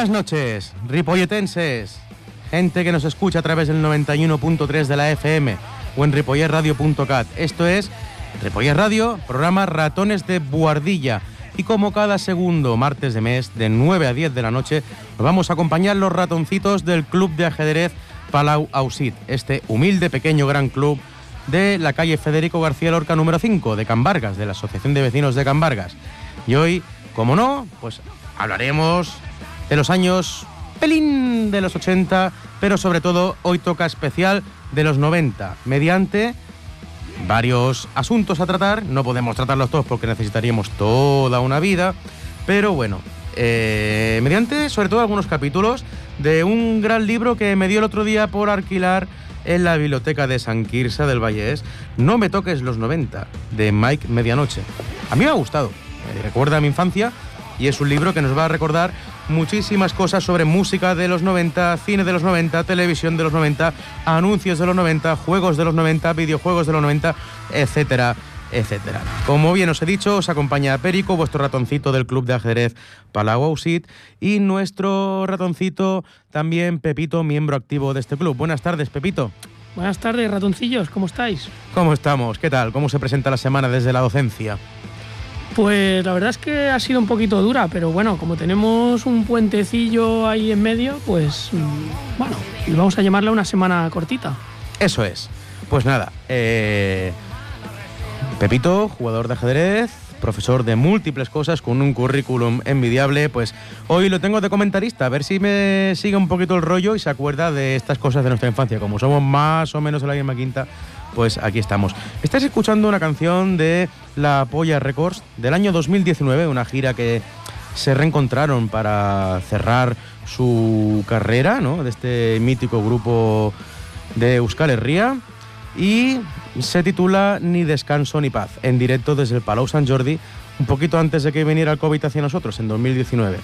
Buenas noches, ripolletenses, gente que nos escucha a través del 91.3 de la FM o en ripollerradio.cat. Esto es Ripoller Radio, programa Ratones de Buardilla. Y como cada segundo martes de mes, de 9 a 10 de la noche, nos vamos a acompañar los ratoncitos del Club de Ajedrez Palau Ausit, este humilde pequeño gran club de la calle Federico García Lorca número 5 de Cambargas, de la Asociación de Vecinos de Cambargas. Y hoy, como no, pues hablaremos de los años pelín de los 80, pero sobre todo hoy toca especial de los 90, mediante varios asuntos a tratar. No podemos tratarlos todos porque necesitaríamos toda una vida, pero bueno, eh, mediante sobre todo algunos capítulos de un gran libro que me dio el otro día por alquilar en la biblioteca de San Quirsa del Vallés, No me toques los 90, de Mike Medianoche. A mí me ha gustado, me recuerda a mi infancia y es un libro que nos va a recordar muchísimas cosas sobre música de los 90, cine de los 90, televisión de los 90, anuncios de los 90, juegos de los 90, videojuegos de los 90, etcétera, etcétera. Como bien os he dicho, os acompaña Perico, vuestro ratoncito del club de ajedrez Palau y nuestro ratoncito también Pepito, miembro activo de este club. Buenas tardes, Pepito. Buenas tardes, ratoncillos, ¿cómo estáis? ¿Cómo estamos? ¿Qué tal? ¿Cómo se presenta la semana desde la docencia? Pues la verdad es que ha sido un poquito dura, pero bueno, como tenemos un puentecillo ahí en medio, pues mm, bueno, vamos a llamarla una semana cortita. Eso es. Pues nada, eh, Pepito, jugador de ajedrez, profesor de múltiples cosas con un currículum envidiable, pues hoy lo tengo de comentarista, a ver si me sigue un poquito el rollo y se acuerda de estas cosas de nuestra infancia. Como somos más o menos de la misma quinta, pues aquí estamos. Estás escuchando una canción de La Polla Records del año 2019, una gira que se reencontraron para cerrar su carrera, ¿no? De este mítico grupo de Euskal Herria y se titula Ni descanso ni paz, en directo desde el Palau Sant Jordi, un poquito antes de que viniera el COVID hacia nosotros, en 2019.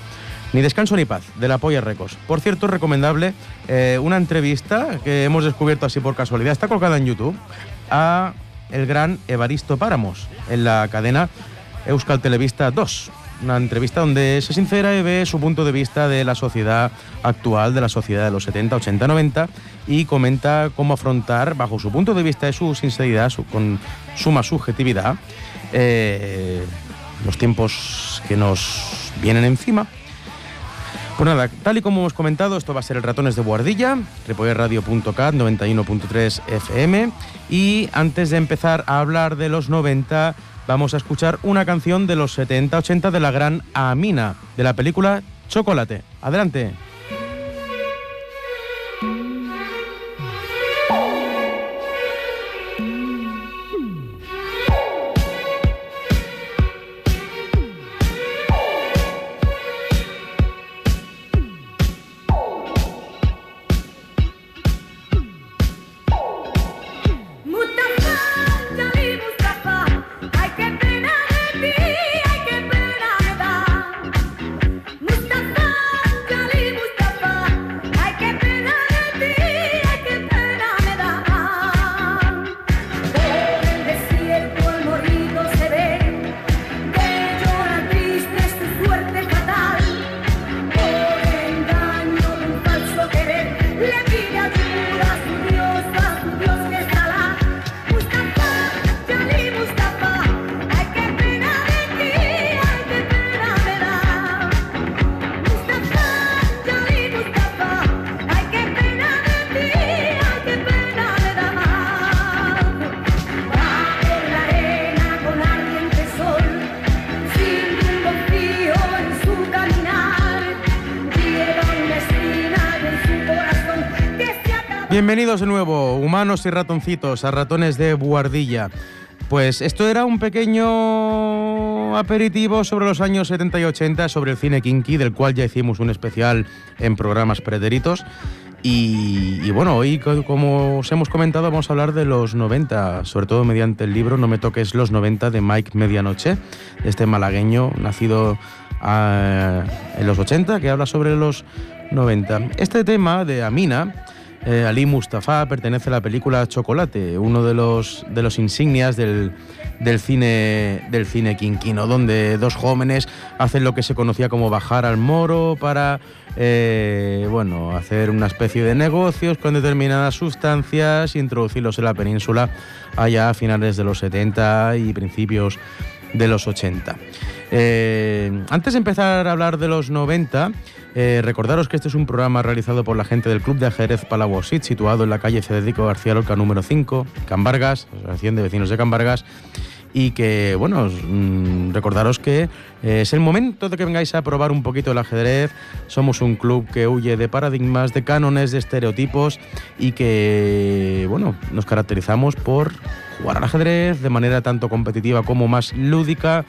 Ni descanso ni paz, de la Polla Records. Por cierto, recomendable eh, una entrevista que hemos descubierto así por casualidad, está colgada en YouTube, a el gran Evaristo Páramos, en la cadena Euskal Televista 2. Una entrevista donde se sincera y ve su punto de vista de la sociedad actual, de la sociedad de los 70, 80, 90, y comenta cómo afrontar, bajo su punto de vista de su sinceridad, su, con suma subjetividad, eh, los tiempos que nos vienen encima pues nada, tal y como hemos comentado, esto va a ser el Ratones de Guardilla, repollerradio.cat 91.3 FM. Y antes de empezar a hablar de los 90, vamos a escuchar una canción de los 70-80 de la gran Amina, de la película Chocolate. Adelante. Bienvenidos de nuevo, humanos y ratoncitos, a ratones de buardilla. Pues esto era un pequeño aperitivo sobre los años 70 y 80, sobre el cine kinky, del cual ya hicimos un especial en programas prederitos. Y, bueno, hoy, como os hemos comentado, vamos a hablar de los 90, sobre todo mediante el libro No me toques los 90 de Mike Medianoche, este malagueño nacido ah, en los 80, que habla sobre los 90. Este tema de Amina eh, Ali Mustafa pertenece a la película Chocolate, uno de los, de los insignias del, del cine del cine quinquino, donde dos jóvenes hacen lo que se conocía como bajar al moro para eh, bueno, hacer una especie de negocios con determinadas sustancias e introducirlos en la península allá a finales de los 70 y principios de los 80. Eh, antes de empezar a hablar de los 90, eh, recordaros que este es un programa realizado por la gente del Club de Ajedrez Palawosit, situado en la calle Federico García Lorca número 5, Cambargas, Asociación de Vecinos de Cambargas, y que, bueno, mm, recordaros que eh, es el momento de que vengáis a probar un poquito el ajedrez. Somos un club que huye de paradigmas, de cánones, de estereotipos y que, bueno, nos caracterizamos por jugar al ajedrez de manera tanto competitiva como más lúdica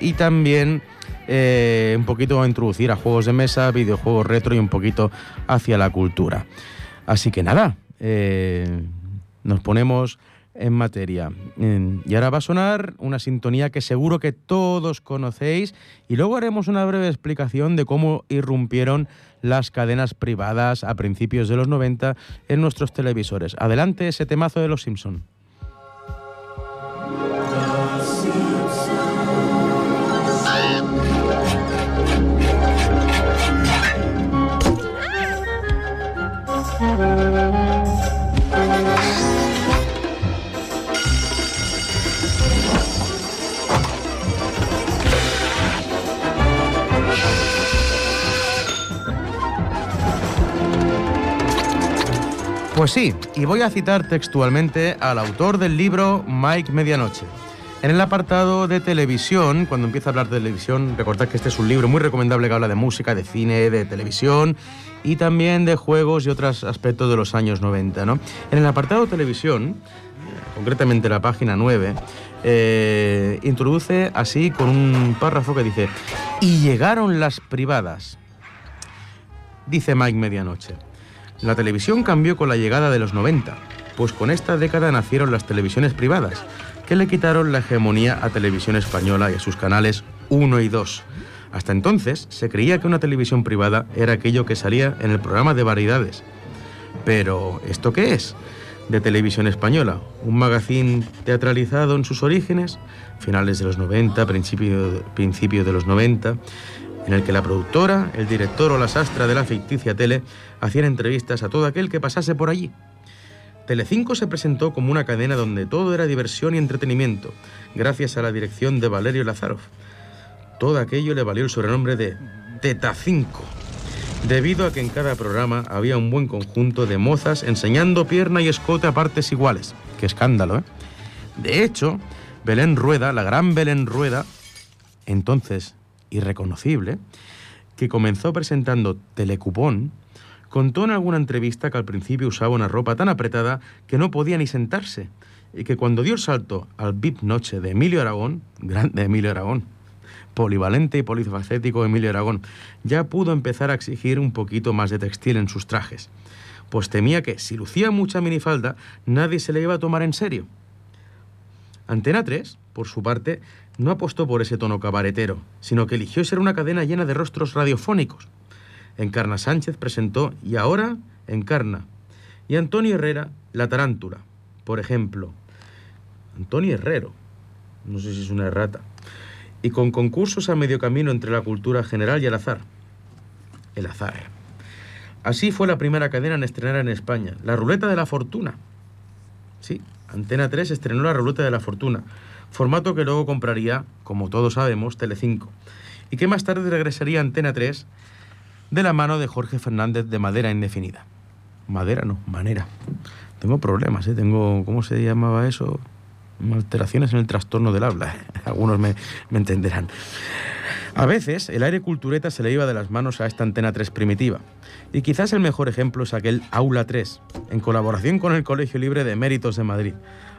y también eh, un poquito a introducir a juegos de mesa, videojuegos retro y un poquito hacia la cultura. Así que nada, eh, nos ponemos en materia. Y ahora va a sonar una sintonía que seguro que todos conocéis y luego haremos una breve explicación de cómo irrumpieron las cadenas privadas a principios de los 90 en nuestros televisores. Adelante ese temazo de los Simpson. Pues sí, y voy a citar textualmente al autor del libro Mike Medianoche. En el apartado de televisión, cuando empieza a hablar de televisión, recordad que este es un libro muy recomendable que habla de música, de cine, de televisión y también de juegos y otros aspectos de los años 90. ¿no? En el apartado de televisión, concretamente la página 9, eh, introduce así con un párrafo que dice, y llegaron las privadas, dice Mike Medianoche. La televisión cambió con la llegada de los 90, pues con esta década nacieron las televisiones privadas, que le quitaron la hegemonía a Televisión Española y a sus canales 1 y 2. Hasta entonces se creía que una televisión privada era aquello que salía en el programa de variedades. Pero, ¿esto qué es? De Televisión Española, un magazín teatralizado en sus orígenes, finales de los 90, principio, principio de los 90, en el que la productora, el director o la sastra de la ficticia tele hacían entrevistas a todo aquel que pasase por allí. Telecinco se presentó como una cadena donde todo era diversión y entretenimiento, gracias a la dirección de Valerio Lazarov. Todo aquello le valió el sobrenombre de Teta 5, debido a que en cada programa había un buen conjunto de mozas enseñando pierna y escote a partes iguales. ¡Qué escándalo, eh! De hecho, Belén Rueda, la gran Belén Rueda, entonces irreconocible, que comenzó presentando Telecupón, contó en alguna entrevista que al principio usaba una ropa tan apretada que no podía ni sentarse, y que cuando dio el salto al VIP Noche de Emilio Aragón, grande Emilio Aragón, polivalente y polifacético Emilio Aragón, ya pudo empezar a exigir un poquito más de textil en sus trajes, pues temía que si lucía mucha minifalda nadie se le iba a tomar en serio. Antena 3, por su parte, no apostó por ese tono cabaretero, sino que eligió ser una cadena llena de rostros radiofónicos. Encarna Sánchez presentó Y ahora encarna. Y Antonio Herrera, La Tarántula, por ejemplo. Antonio Herrero, no sé si es una errata. Y con concursos a medio camino entre la cultura general y el azar. El azar. Así fue la primera cadena en estrenar en España, La Ruleta de la Fortuna. Sí, Antena 3 estrenó La Ruleta de la Fortuna, formato que luego compraría, como todos sabemos, Telecinco, y que más tarde regresaría a Antena 3 de la mano de Jorge Fernández de Madera Indefinida. Madera no, manera. Tengo problemas, ¿eh? Tengo, ¿cómo se llamaba eso? Alteraciones en el trastorno del habla. Algunos me, me entenderán. A veces el aire cultureta se le iba de las manos a esta antena 3 primitiva. Y quizás el mejor ejemplo es aquel Aula 3, en colaboración con el Colegio Libre de Méritos de Madrid,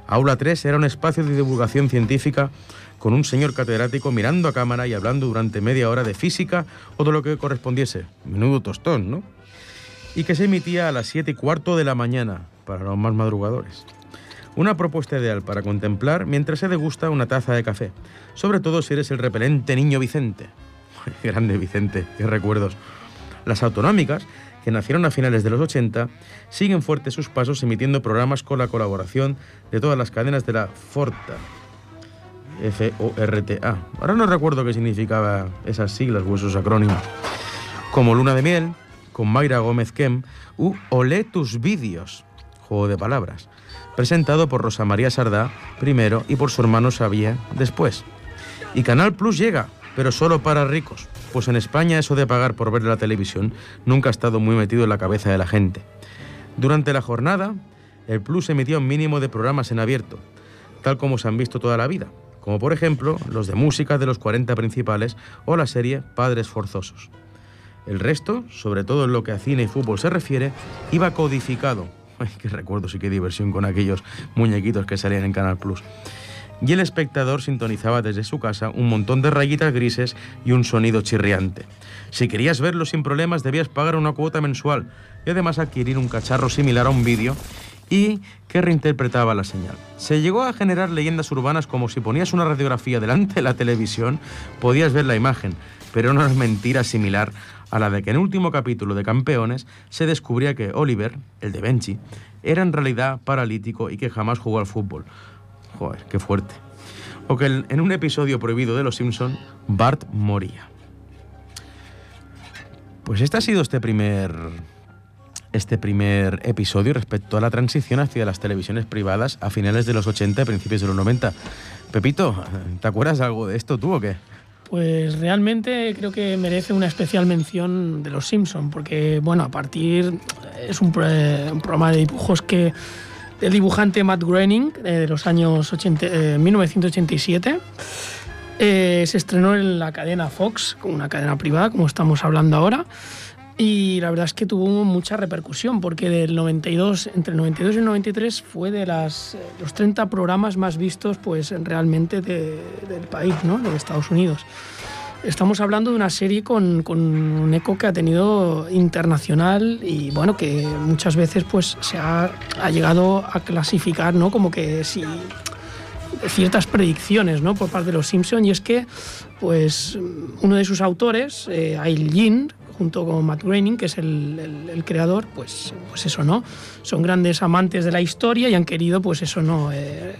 Aula 3 era un espacio de divulgación científica con un señor catedrático mirando a cámara y hablando durante media hora de física o de lo que correspondiese. Menudo tostón, ¿no? Y que se emitía a las 7 y cuarto de la mañana, para los más madrugadores. Una propuesta ideal para contemplar mientras se degusta una taza de café, sobre todo si eres el repelente niño Vicente. Grande Vicente, qué recuerdos. Las autonómicas que nacieron a finales de los 80, siguen fuertes sus pasos emitiendo programas con la colaboración de todas las cadenas de la Forta. F-O-R-T-A. Ahora no recuerdo qué significaba esas siglas o esos acrónimos. Como Luna de Miel, con Mayra Gómez Kem, u Olé tus vídeos, juego de palabras, presentado por Rosa María Sardá primero y por su hermano Xavier después. Y Canal Plus llega, pero solo para ricos, pues en España eso de pagar por ver la televisión nunca ha estado muy metido en la cabeza de la gente. Durante la jornada, el Plus emitía un mínimo de programas en abierto, tal como se han visto toda la vida, como por ejemplo los de música de los 40 principales o la serie Padres Forzosos. El resto, sobre todo en lo que a cine y fútbol se refiere, iba codificado. Ay, qué recuerdos y qué diversión con aquellos muñequitos que salían en Canal Plus. Y el espectador sintonizaba desde su casa un montón de rayitas grises y un sonido chirriante. Si querías verlo sin problemas debías pagar una cuota mensual y además adquirir un cacharro similar a un vídeo y que reinterpretaba la señal. Se llegó a generar leyendas urbanas como si ponías una radiografía delante de la televisión, podías ver la imagen, pero no es mentira similar a la de que en el último capítulo de Campeones se descubría que Oliver, el de Benji, era en realidad paralítico y que jamás jugó al fútbol. Joder, qué fuerte. O que en un episodio prohibido de Los Simpson, Bart moría. Pues este ha sido este primer este primer episodio respecto a la transición hacia las televisiones privadas a finales de los 80 y principios de los 90. Pepito, ¿te acuerdas algo de esto tú o qué? Pues realmente creo que merece una especial mención de Los Simpson, porque bueno, a partir es un, programa de dibujos que el dibujante Matt Groening eh, de los años 80, 1987 eh, eh, se estrenó en la cadena Fox, una cadena privada, como estamos hablando ahora. Y la verdad es que tuvo mucha repercusión porque del 92, entre el 92 y el 93 fue de las, los 30 programas más vistos pues realmente del país, ¿no? de Estados Unidos. Estamos hablando de una serie con, con, un eco que ha tenido internacional y bueno, que muchas veces pues se ha, ha llegado a clasificar ¿no? como que si ciertas predicciones ¿no? por parte de los Simpson y es que pues uno de sus autores, eh, Ail junto con Matt Groening, que es el, creador, pues, pues eso, ¿no? Son grandes amantes de la historia y han querido, pues eso, ¿no? Eh,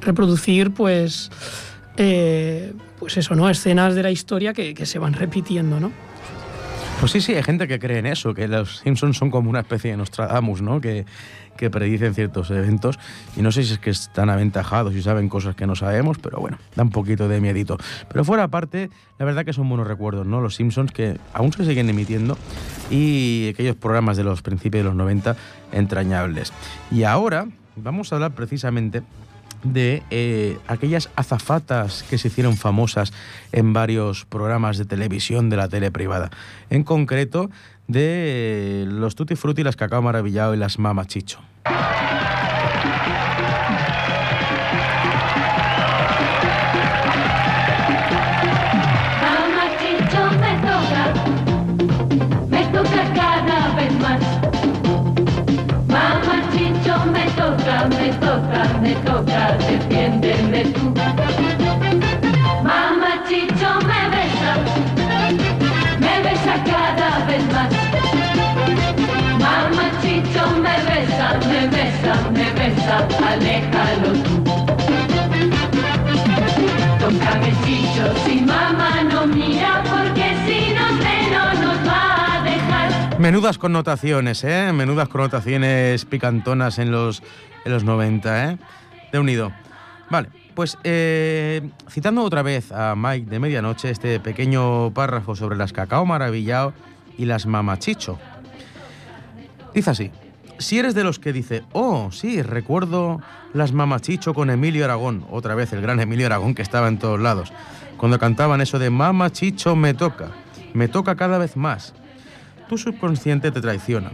reproducir, pues, eh, pues eso, ¿no? Escenas de la historia que, se van repitiendo, ¿no? Pues sí, sí, hay gente que cree en eso, que los Simpsons son como una especie de Nostradamus, ¿no? Que, que predicen ciertos eventos. Y no sé si es que están aventajados y saben cosas que no sabemos, pero bueno, da un poquito de miedito. Pero fuera aparte, la verdad que son buenos recuerdos, ¿no? Los Simpsons que aún se siguen emitiendo y aquellos programas de los principios de los 90 entrañables. Y ahora vamos a hablar precisamente de eh, aquellas azafatas que se hicieron famosas en varios programas de televisión de la tele privada. En concreto, de los Tutti Frutti, las Cacao Maravillado y las Mama Chicho. Menudas connotaciones, ¿eh? Menudas connotaciones picantonas en los, en los 90, ¿eh? De unido. Vale, pues eh, citando otra vez a Mike de Medianoche, este pequeño párrafo sobre las cacao maravillado y las mamachicho. Dice así. Si eres de los que dice, oh, sí, recuerdo las mamachicho con Emilio Aragón, otra vez el gran Emilio Aragón que estaba en todos lados, cuando cantaban eso de mamachicho me toca, me toca cada vez más. Tu subconsciente te traiciona.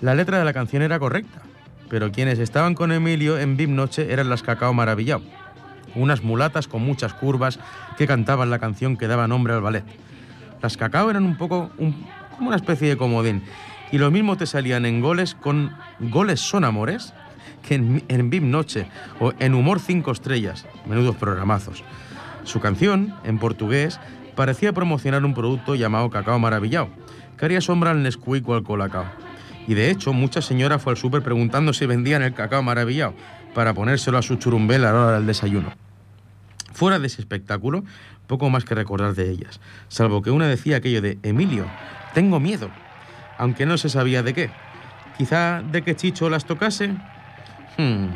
La letra de la canción era correcta, pero quienes estaban con Emilio en VIP Noche eran las Cacao Maravillado, unas mulatas con muchas curvas que cantaban la canción que daba nombre al ballet. Las Cacao eran un poco como una especie de comodín y lo mismo te salían en goles con Goles son amores que en, en Noche o en Humor 5 estrellas, menudos programazos. Su canción, en portugués, parecía promocionar un producto llamado Cacao Maravillao, que haría sombra al Nesquik o al Colacao. Y de hecho, mucha señora fue al súper preguntando si vendían el cacao maravillado para ponérselo a su churumbel a la hora del desayuno. Fuera de ese espectáculo, poco más que recordar de ellas, salvo que una decía aquello de Emilio, tengo miedo, aunque no se sabía de qué. Quizá de que Chicho las tocase. Hmm.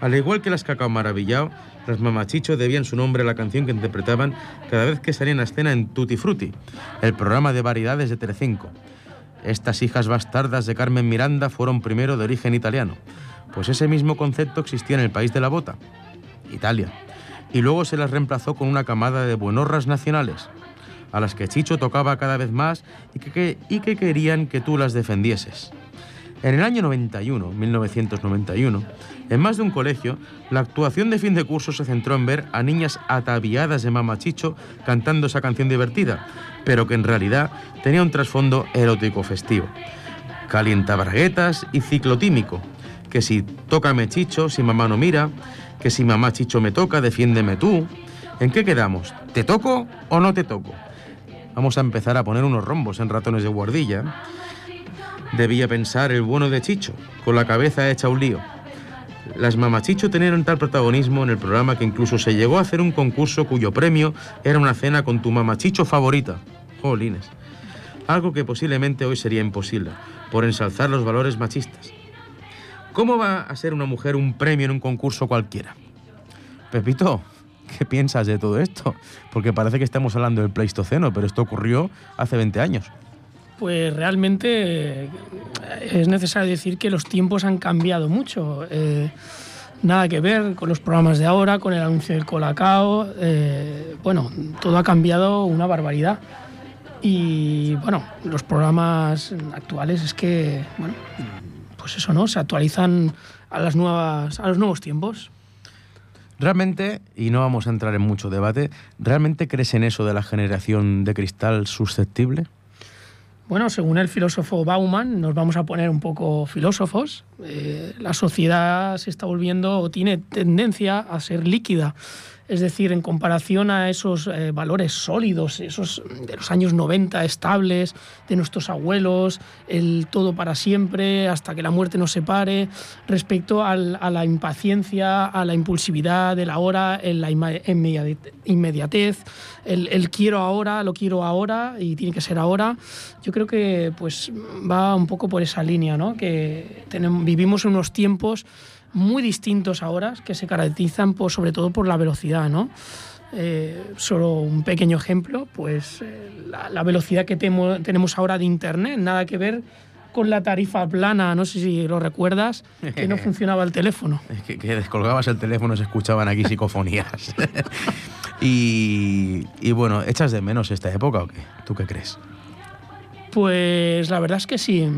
Al igual que las Cacao Maravillao, las Mamachicho debían su nombre a la canción que interpretaban cada vez que salían a escena en Tutti Frutti, el programa de variedades de Telecinco. Estas hijas bastardas de Carmen Miranda fueron primero de origen italiano, pues ese mismo concepto existía en el país de la bota, Italia, y luego se las reemplazó con una camada de buenorras nacionales, a las que Chicho tocaba cada vez más y que, y que querían que tú las defendieses. En el año 91, 1991, en más de un colegio, la actuación de fin de curso se centró en ver a niñas ataviadas de mamachicho cantando esa canción divertida, pero que en realidad tenía un trasfondo erótico festivo. Calientabraguetas y ciclotímico, que si tócame chicho, si mamá no mira, que si mamá chicho me toca, defiéndeme tú. ¿En qué quedamos? ¿Te toco o no te toco? Vamos a empezar a poner unos rombos en ratones de guardilla debía pensar el bueno de Chicho, con la cabeza hecha un lío. Las mamachicho tenían tal protagonismo en el programa que incluso se llegó a hacer un concurso cuyo premio era una cena con tu mamachicho favorita. Jolines. Algo que posiblemente hoy sería imposible, por ensalzar los valores machistas. ¿Cómo va a ser una mujer un premio en un concurso cualquiera? Pepito, ¿qué piensas de todo esto? Porque parece que estamos hablando del Pleistoceno, pero esto ocurrió hace 20 años pues realmente eh, es necesario decir que los tiempos han cambiado mucho. Eh, nada que ver con los programas de ahora, con el anuncio del Colacao. Eh, bueno, todo ha cambiado una barbaridad. Y bueno, los programas actuales es que, bueno, pues eso, ¿no? Se actualizan a, las nuevas, a los nuevos tiempos. Realmente, y no vamos a entrar en mucho debate, ¿realmente crees en eso de la generación de cristal susceptible? Bueno, según el filósofo Bauman, nos vamos a poner un poco filósofos, eh, la sociedad se está volviendo o tiene tendencia a ser líquida. Es decir, en comparación a esos eh, valores sólidos, esos de los años 90 estables, de nuestros abuelos, el todo para siempre, hasta que la muerte nos separe, respecto a la impaciencia, a la impulsividad de la hora, en la inmediatez, el, quiero ahora, lo quiero ahora y tiene que ser ahora. Yo creo que pues va un poco por esa línea, ¿no? que vivimos unos tiempos muy distintos ahora, que se caracterizan por, sobre todo por la velocidad, ¿no? Eh, solo un pequeño ejemplo, pues eh, la, velocidad que tenemos ahora de Internet, nada que ver con la tarifa plana, no sé si lo recuerdas, que no funcionaba el teléfono. que, que descolgabas el teléfono, se escuchaban aquí psicofonías. y, y bueno, ¿echas de menos esta época o qué? ¿Tú qué crees? Pues la verdad es que sí,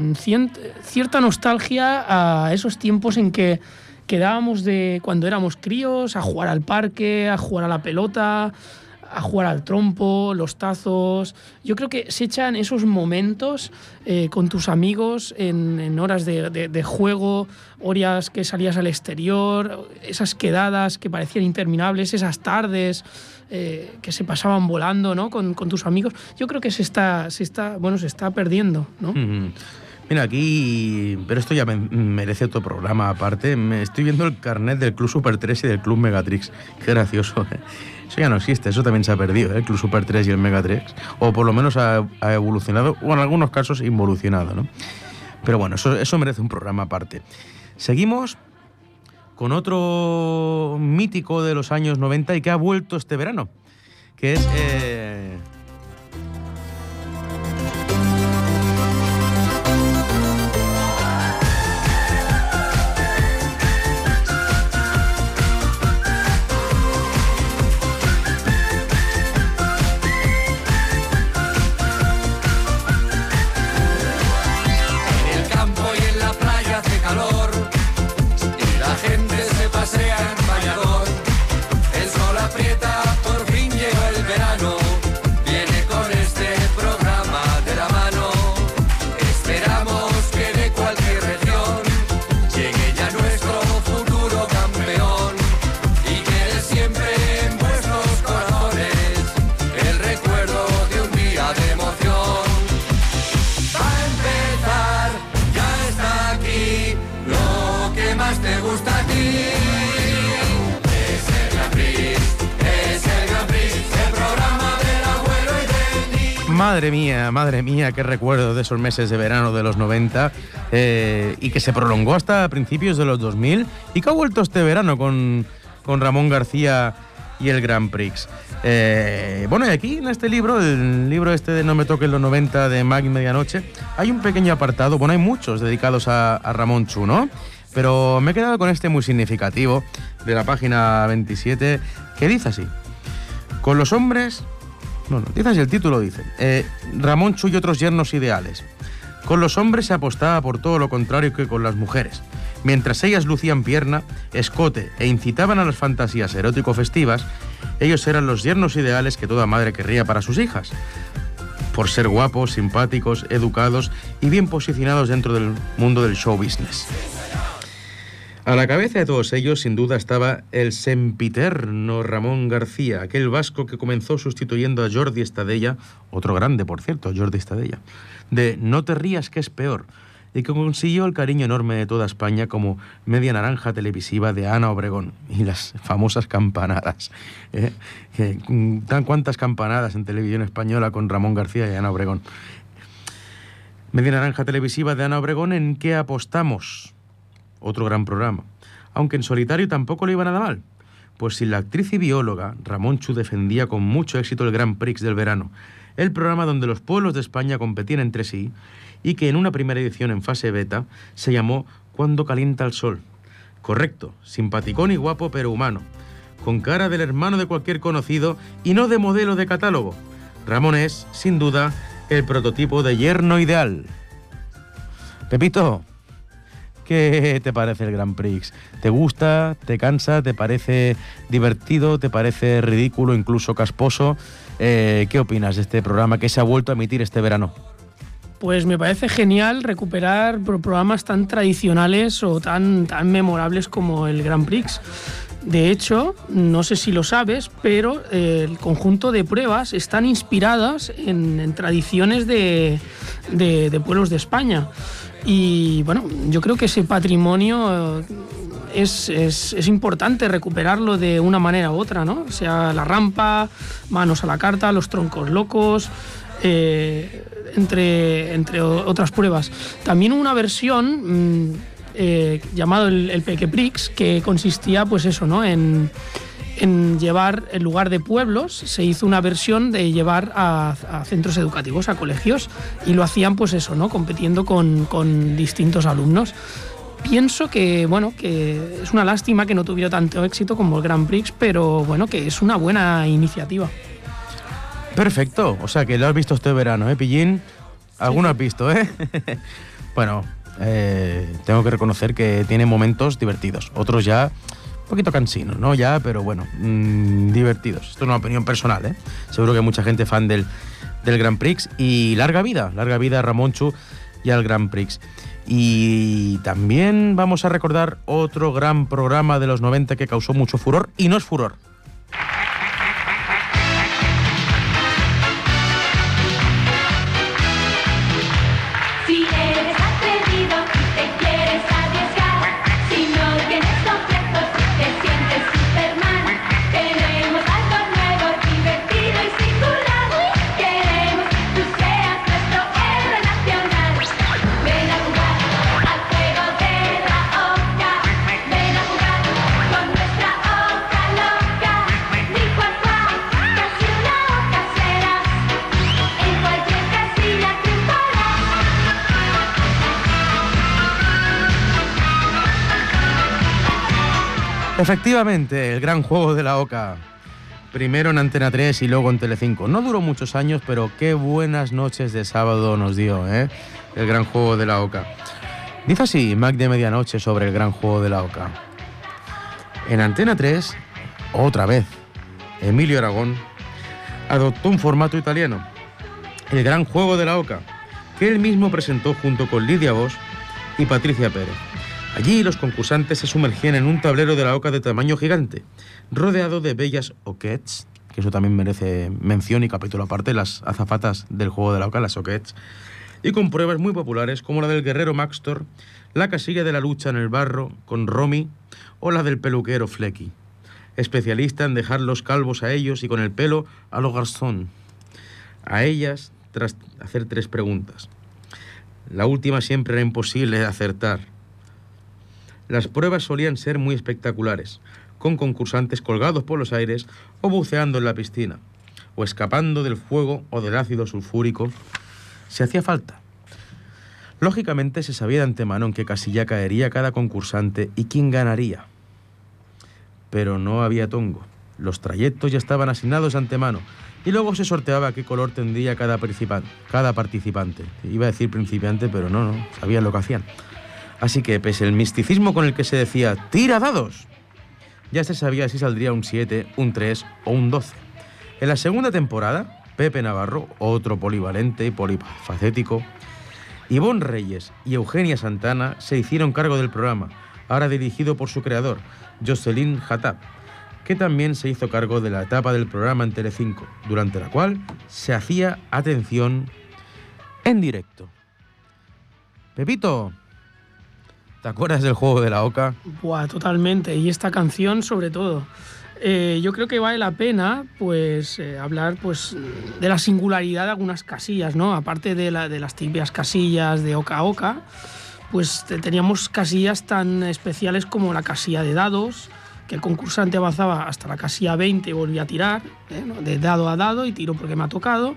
cierta nostalgia a esos tiempos en que quedábamos de cuando éramos críos a jugar al parque, a jugar a la pelota, a jugar al trompo, los tazos. Yo creo que se echan esos momentos eh, con tus amigos en, horas de, juego, horas que salías al exterior, esas quedadas que parecían interminables, esas tardes eh, que se pasaban volando ¿no? con, tus amigos. Yo creo que se está, se está, bueno, se está perdiendo. ¿no? Mira, aquí, pero esto ya merece otro programa aparte. Me estoy viendo el carnet del Club Super 3 y del Club Megatrix. Qué gracioso. ¿eh? Eso ya no existe, eso también se ha perdido, ¿eh? el Club Super 3 y el Megatrix. O por lo menos ha, evolucionado, o en algunos casos involucionado, ¿no? Pero bueno, eso, eso merece un programa aparte. Seguimos con otro mítico de los años 90 y que ha vuelto este verano, que es... Eh, Madre mía, madre mía, qué recuerdo de esos meses de verano de los 90 eh, y que se prolongó hasta principios de los 2000 y que ha vuelto este verano con, con Ramón García y el Grand Prix. Eh, bueno, y aquí en este libro, el libro este de No me toquen los 90 de Mag Medianoche, hay un pequeño apartado, bueno, hay muchos dedicados a, Ramón Chu, ¿no? Pero me he quedado con este muy significativo de la página 27 que dice así. Con los hombres... No, no, dice así, el título dice. Eh, Ramón Chu y otros yernos ideales. Con los hombres se apostaba por todo lo contrario que con las mujeres. Mientras ellas lucían pierna, escote e incitaban a las fantasías erótico-festivas, ellos eran los yernos ideales que toda madre querría para sus hijas. Por ser guapos, simpáticos, educados y bien posicionados dentro del mundo del show business. A la cabeza de todos ellos, sin duda, estaba el sempiterno Ramón García, aquel vasco que comenzó sustituyendo a Jordi Estadella, otro grande, por cierto, Jordi Estadella, de No te rías que es peor, y que consiguió el cariño enorme de toda España como media naranja televisiva de Ana Obregón y las famosas campanadas. ¿eh? ¿Tan cuántas campanadas en televisión española con Ramón García y Ana Obregón? Media naranja televisiva de Ana Obregón en qué apostamos. Otro gran programa. Aunque en solitario tampoco le iba nada mal. Pues si la actriz y bióloga Ramón Chu defendía con mucho éxito el Gran Prix del verano, el programa donde los pueblos de España competían entre sí y que en una primera edición en fase beta se llamó Cuando calienta el sol. Correcto, simpaticón y guapo pero humano, con cara del hermano de cualquier conocido y no de modelo de catálogo. Ramón es, sin duda, el prototipo de yerno ideal. Pepito, ¿qué te parece el Grand Prix? ¿Te gusta? ¿Te cansa? ¿Te parece divertido? ¿Te parece ridículo, incluso casposo? Eh, ¿Qué opinas de este programa que se ha vuelto a emitir este verano? Pues me parece genial recuperar programas tan tradicionales o tan, tan memorables como el Grand Prix. De hecho, no sé si lo sabes, pero eh, el conjunto de pruebas están inspiradas en, tradiciones de, pueblos de España. Y bueno, yo creo que ese patrimonio eh, es, importante recuperarlo de una manera u otra, ¿no? Sea, la rampa, manos a la carta, los troncos locos. Eh, entre, entre otras pruebas. También una versión mm, eh, llamado el, el Pequeprix, que consistía, pues eso, ¿no? En, en llevar, en lugar de pueblos, se hizo una versión de llevar a, centros educativos, a colegios, y lo hacían, pues eso, ¿no? Compitiendo con, con distintos alumnos pienso que bueno que es una lástima que no tuviera tanto éxito como el Grand Prix, pero bueno que es una buena iniciativa. Perfecto, o sea que lo has visto este verano, ¿eh, Pillín? Alguno has visto, ¿eh? bueno, eh, tengo que reconocer que tiene momentos divertidos, otros ya un poquito cansinos, ¿no? Ya, pero bueno, mm, divertidos. Esto es una opinión personal, ¿eh? Seguro que hay mucha gente fan del, del Grand Prix y larga vida, larga vida a Ramonchu y al Grand Prix. Y también vamos a recordar otro gran programa de los 90 que causó mucho furor y no es furor. Efectivamente, el gran juego de la OCA. Primero en Antena 3 y luego en Telecinco. No duró muchos años, pero qué buenas noches de sábado nos dio, ¿eh? El gran juego de la OCA. Dice así Mac de Medianoche sobre el gran juego de la OCA. En Antena 3, otra vez, Emilio Aragón adoptó un formato italiano, el gran juego de la OCA, que él mismo presentó junto con Lidia Bosch y Patricia Pérez. Allí los concursantes se sumergían en un tablero de la oca de tamaño gigante, rodeado de bellas oquets, que eso también merece mención y capítulo aparte, las azafatas del juego de la oca, las oquets, y con pruebas muy populares como la del guerrero Maxtor, la casilla de la lucha en el barro con Romy o la del peluquero Flecky, especialista en dejar los calvos a ellos y con el pelo a los garzón. A ellas, tras hacer tres preguntas. La última siempre era imposible de acertar. Las pruebas solían ser muy espectaculares, con concursantes colgados por los aires o buceando en la piscina, o escapando del fuego o del ácido sulfúrico, si hacía falta. Lógicamente se sabía de antemano en qué casilla caería cada concursante y quién ganaría. Pero no había tongo. Los trayectos ya estaban asignados de antemano y luego se sorteaba qué color tendría cada, cada participante. Iba a decir principiante, pero no, no, sabían lo que hacían. Así que, pese el misticismo con el que se decía ¡tira dados! Ya se sabía si saldría un 7, un 3 o un 12. En la segunda temporada, Pepe Navarro, otro polivalente y polifacético, Ivonne Reyes y Eugenia Santana se hicieron cargo del programa, ahora dirigido por su creador, Jocelyn Hatab, que también se hizo cargo de la etapa del programa en Telecinco, durante la cual se hacía atención en directo. Pepito, ¿te acuerdas del juego de la Oca? Buah, totalmente. Y esta canción sobre todo. Eh, yo creo que vale la pena pues eh, hablar pues de la singularidad de algunas casillas, ¿no? Aparte de, la, de las típicas casillas de Oca Oca, pues teníamos casillas tan especiales como la casilla de dados, que el concursante avanzaba hasta la casilla 20 y volvía a tirar, ¿eh? de dado a dado y tiro porque me ha tocado.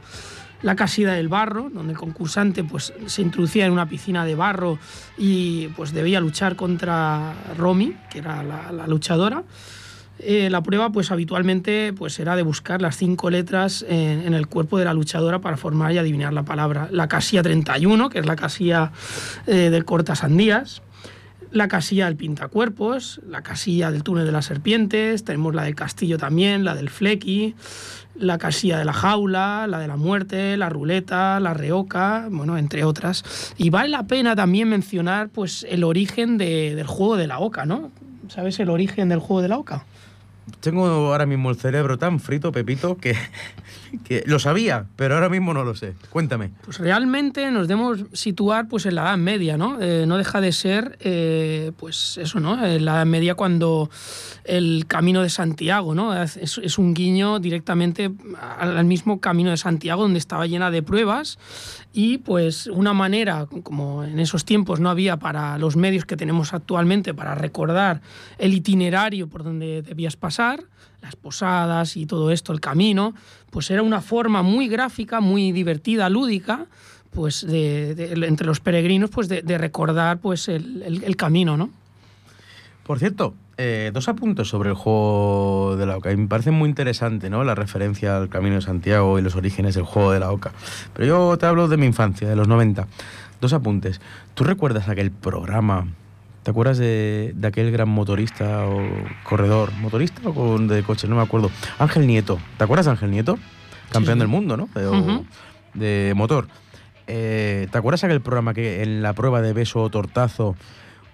La casilla del barro, donde el concursante pues, se introducía en una piscina de barro y pues, debía luchar contra Romy, que era la, la luchadora. Eh, la prueba pues habitualmente pues era de buscar las cinco letras en, el cuerpo de la luchadora para formar y adivinar la palabra. La casilla 31, que es la casilla eh, del cortasandías, la casilla del pintacuerpos, la casilla del túnel de las serpientes, tenemos la del castillo también, la del flequi, la casilla de la jaula, la de la muerte, la ruleta, la reoca, bueno, entre otras. Y vale la pena también mencionar pues el origen del juego de la oca, ¿no? ¿Sabes el origen del juego de la oca? Tengo ahora mismo el cerebro tan frito, Pepito, que, que, lo sabía, pero ahora mismo no lo sé. Cuéntame. Pues realmente nos debemos situar pues, en la Edad Media, ¿no? Eh, no deja de ser, eh, pues eso, ¿no? En la Edad Media cuando el Camino de Santiago, ¿no? Es, es un guiño directamente al mismo Camino de Santiago donde estaba llena de pruebas y pues una manera, como en esos tiempos no había para los medios que tenemos actualmente para recordar el itinerario por donde debías pasar, las posadas y todo esto, el camino, pues era una forma muy gráfica, muy divertida, lúdica, pues de, entre los peregrinos, pues de, recordar pues el, camino, ¿no? Por cierto, eh, dos apuntes sobre el juego de la Oca. me parece muy interesante, ¿no? La referencia al Camino de Santiago y los orígenes del juego de la Oca. Pero yo te hablo de mi infancia, de los 90. Dos apuntes. ¿Tú recuerdas aquel programa? ¿Te acuerdas de, aquel gran motorista o corredor? ¿Motorista o de coche? No me acuerdo. Ángel Nieto. ¿Te acuerdas de Ángel Nieto? Campeón del mundo, ¿no? De, de motor. Eh, ¿Te acuerdas aquel programa que en la prueba de beso o tortazo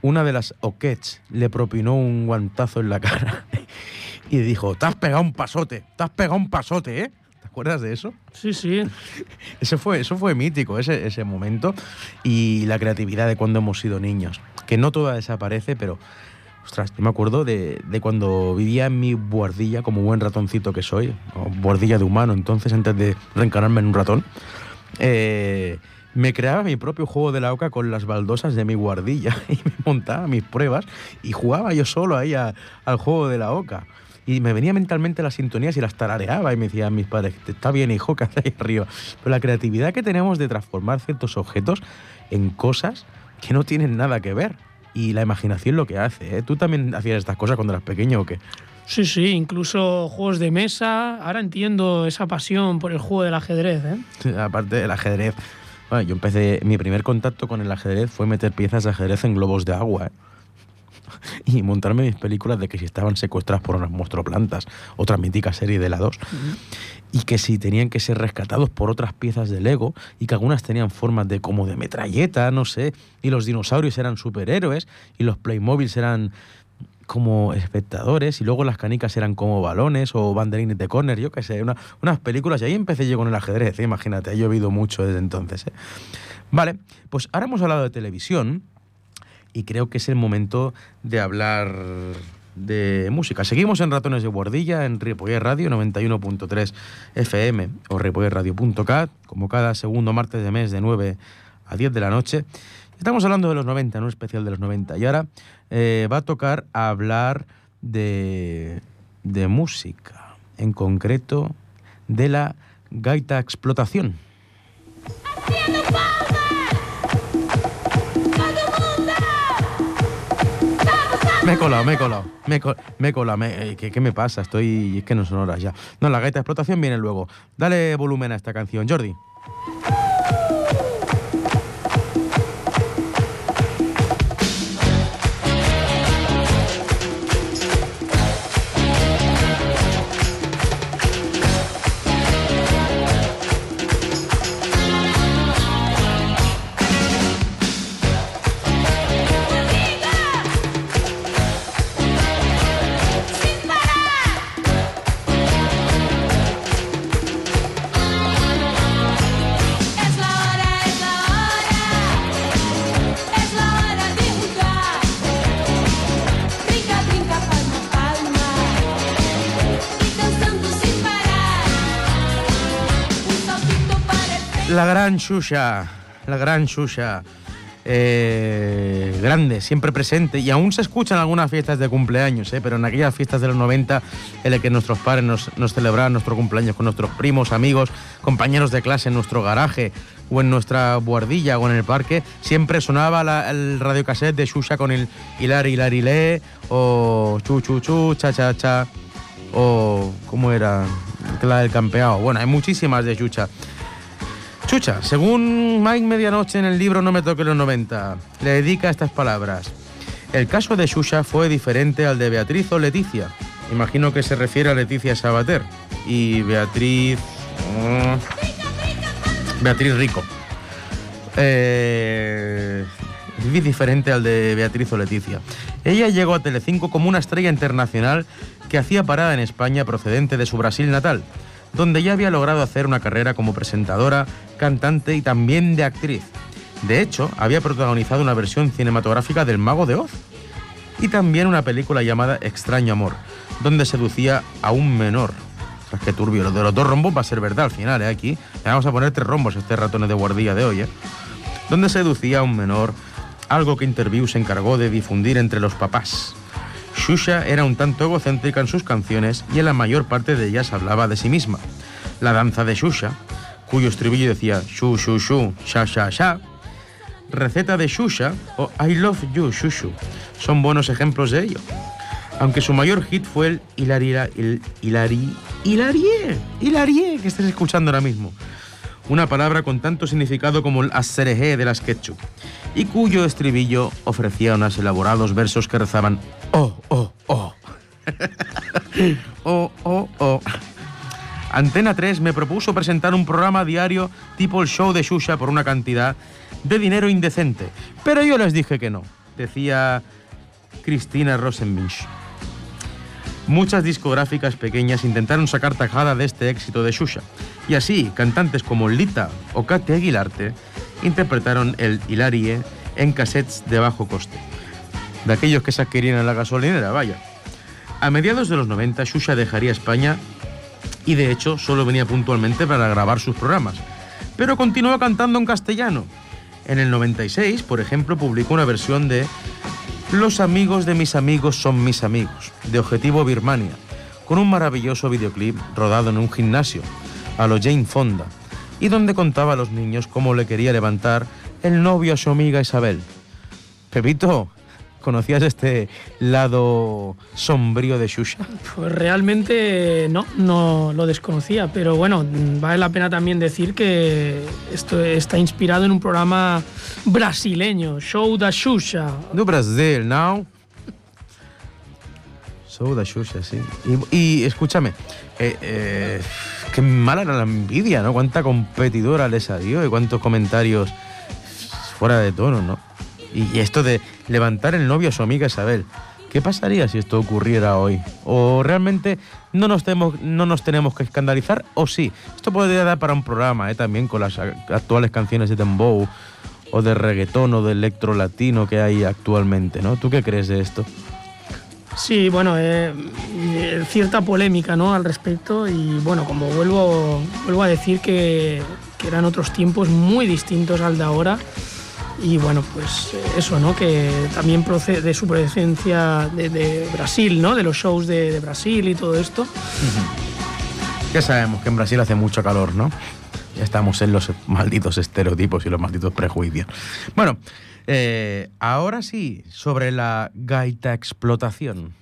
una de las Oquets le propinó un guantazo en la cara y dijo, te has pegado un pasote, te has pegado un pasote, ¿eh? ¿Te acuerdas de eso? Sí, sí. Eso fue, eso fue mítico, ese, ese momento. Y la creatividad de cuando hemos sido niños. Que no toda desaparece, pero Ostras, yo me acuerdo de, de, cuando vivía en mi buhardilla, como buen ratoncito que soy, o buhardilla de humano, entonces antes de reencarnarme en un ratón, eh, me creaba mi propio juego de la oca con las baldosas de mi guardilla y me montaba mis pruebas y jugaba yo solo ahí al juego de la oca. Y me venía mentalmente las sintonías y las tarareaba y me decían mis padres, está bien hijo, que ahí arriba. Pero la creatividad que tenemos de transformar ciertos objetos en cosas que no tienen nada que ver. Y la imaginación lo que hace. ¿eh? ¿Tú también hacías estas cosas cuando eras pequeño o qué? Sí, sí, incluso juegos de mesa. Ahora entiendo esa pasión por el juego del ajedrez. ¿eh? aparte del ajedrez, bueno, yo empecé, mi primer contacto con el ajedrez fue meter piezas de ajedrez en globos de agua. ¿eh? y montarme mis películas de que si estaban secuestradas por unas monstruoplantas, otra mítica serie de la 2, y que si tenían que ser rescatados por otras piezas de Lego, y que algunas tenían formas de como de metralleta, no sé, y los dinosaurios eran superhéroes, y los Playmobiles eran como espectadores y luego las canicas eran como balones o banderines de córner, yo qué sé, unas películas y ahí empecé yo con el ajedrez, ¿eh? imagínate, ha llovido mucho desde entonces. ¿eh? Vale, pues ahora hemos hablado de televisión y creo que es el momento de hablar de música. Seguimos en Ratones de Guardilla, en Ripoller Radio 91.3 FM o ripollerradio.cat, como cada segundo martes de mes de 9 a 10 de la noche. Estamos hablando de los 90, no especial de los 90. Y ahora eh, va a tocar hablar de, de música, en concreto de la gaita explotación. Me he colado, me he colado, me he, colado. Me, eh, ¿qué, ¿qué, me pasa? Estoy. Es que no son horas ya. No, la gaita de explotación viene luego. Dale volumen a esta canción, Jordi. La gran Shusha, la gran Shusha. Eh, grande, siempre presente y aún se escucha en algunas fiestas de cumpleaños, eh, pero en aquellas fiestas de los 90 en las que nuestros padres nos, nos celebraban nuestro cumpleaños con nuestros primos, amigos, compañeros de clase en nuestro garaje o en nuestra buhardilla o en el parque, siempre sonaba la, el radiocassette de Shusha con el Hilari Le o Chu Chu Chu, Cha Cha Cha o ¿cómo era? La del campeado. Bueno, hay muchísimas de Chucha. Chucha, según Mike Medianoche en el libro No me toque los 90, le dedica estas palabras. El caso de Xuxa fue diferente al de Beatriz o Leticia. Imagino que se refiere a Leticia Sabater y Beatriz... mm, Beatriz Rico. Eh, diferente al de Beatriz o Leticia. Ella llegó a Telecinco como una estrella internacional que hacía parada en España procedente de su Brasil natal donde ya había logrado hacer una carrera como presentadora, cantante y también de actriz. De hecho, había protagonizado una versión cinematográfica del Mago de Oz y también una película llamada Extraño Amor, donde seducía a un menor. Que turbio, lo de los dos rombos va a ser verdad al final, ¿eh? Aquí le vamos a poner tres rombos este ratones de guardilla de hoy, ¿eh? Donde seducía a un menor, algo que Interview se encargó de difundir entre los papás. Shusha era un tanto egocéntrica en sus canciones y en la mayor parte de ellas hablaba de sí misma. La danza de Shusha, cuyo estribillo decía shu shu shu, sha sha sha, receta de Shusha o I love you Shushu, son buenos ejemplos de ello. Aunque su mayor hit fue el Hilaria, el Hilari, Hilarie, Hilarie, que estás escuchando ahora mismo. Una palabra con tanto significado como el asereje de las ketchup, y cuyo estribillo ofrecía unos elaborados versos que rezaban oh, oh, oh. oh, oh, oh. Antena 3 me propuso presentar un programa diario tipo el show de Shusha por una cantidad de dinero indecente, pero yo les dije que no, decía Cristina Rosenminch. Muchas discográficas pequeñas intentaron sacar tajada de este éxito de Shusha, y así cantantes como Lita o Katy Aguilarte interpretaron el Hilarie en cassettes de bajo coste de aquellos que se adquirían en la gasolinera, vaya. A mediados de los 90, Shusha dejaría España y de hecho solo venía puntualmente para grabar sus programas, pero continuó cantando en castellano. En el 96, por ejemplo, publicó una versión de Los amigos de mis amigos son mis amigos, de Objetivo Birmania, con un maravilloso videoclip rodado en un gimnasio, a lo Jane Fonda, y donde contaba a los niños cómo le quería levantar el novio a su amiga Isabel. Pepito, ¿Conocías este lado sombrío de Shusha? Pues realmente no, no lo desconocía, pero bueno, vale la pena también decir que esto está inspirado en un programa brasileño, Show da Xuxa. Do Brasil, ¿no? Show da Xuxa, sí. Y, y escúchame, eh, eh, qué mala era la envidia, ¿no? Cuánta competidora les dio y cuántos comentarios fuera de tono, ¿no? Y esto de levantar el novio a su amiga Isabel. ¿Qué pasaría si esto ocurriera hoy? ¿O realmente no nos tenemos, no nos tenemos que escandalizar? ¿O sí? Esto podría dar para un programa, ¿eh? también con las actuales canciones de Dembow o de reggaetón o de electro latino que hay actualmente, ¿no? ¿Tú qué crees de esto? Sí, bueno, eh, eh, cierta polémica ¿no? al respecto y bueno, como vuelvo, vuelvo a decir que, que eran otros tiempos muy distintos al de ahora y bueno, pues eh, eso, ¿no? Que también procede de su presencia de, Brasil, ¿no? De los shows de, Brasil y todo esto. Ya sabemos que en Brasil hace mucho calor, ¿no? Estamos en los malditos estereotipos y los malditos prejuicios. Bueno, eh, ahora sí, sobre la gaita explotación.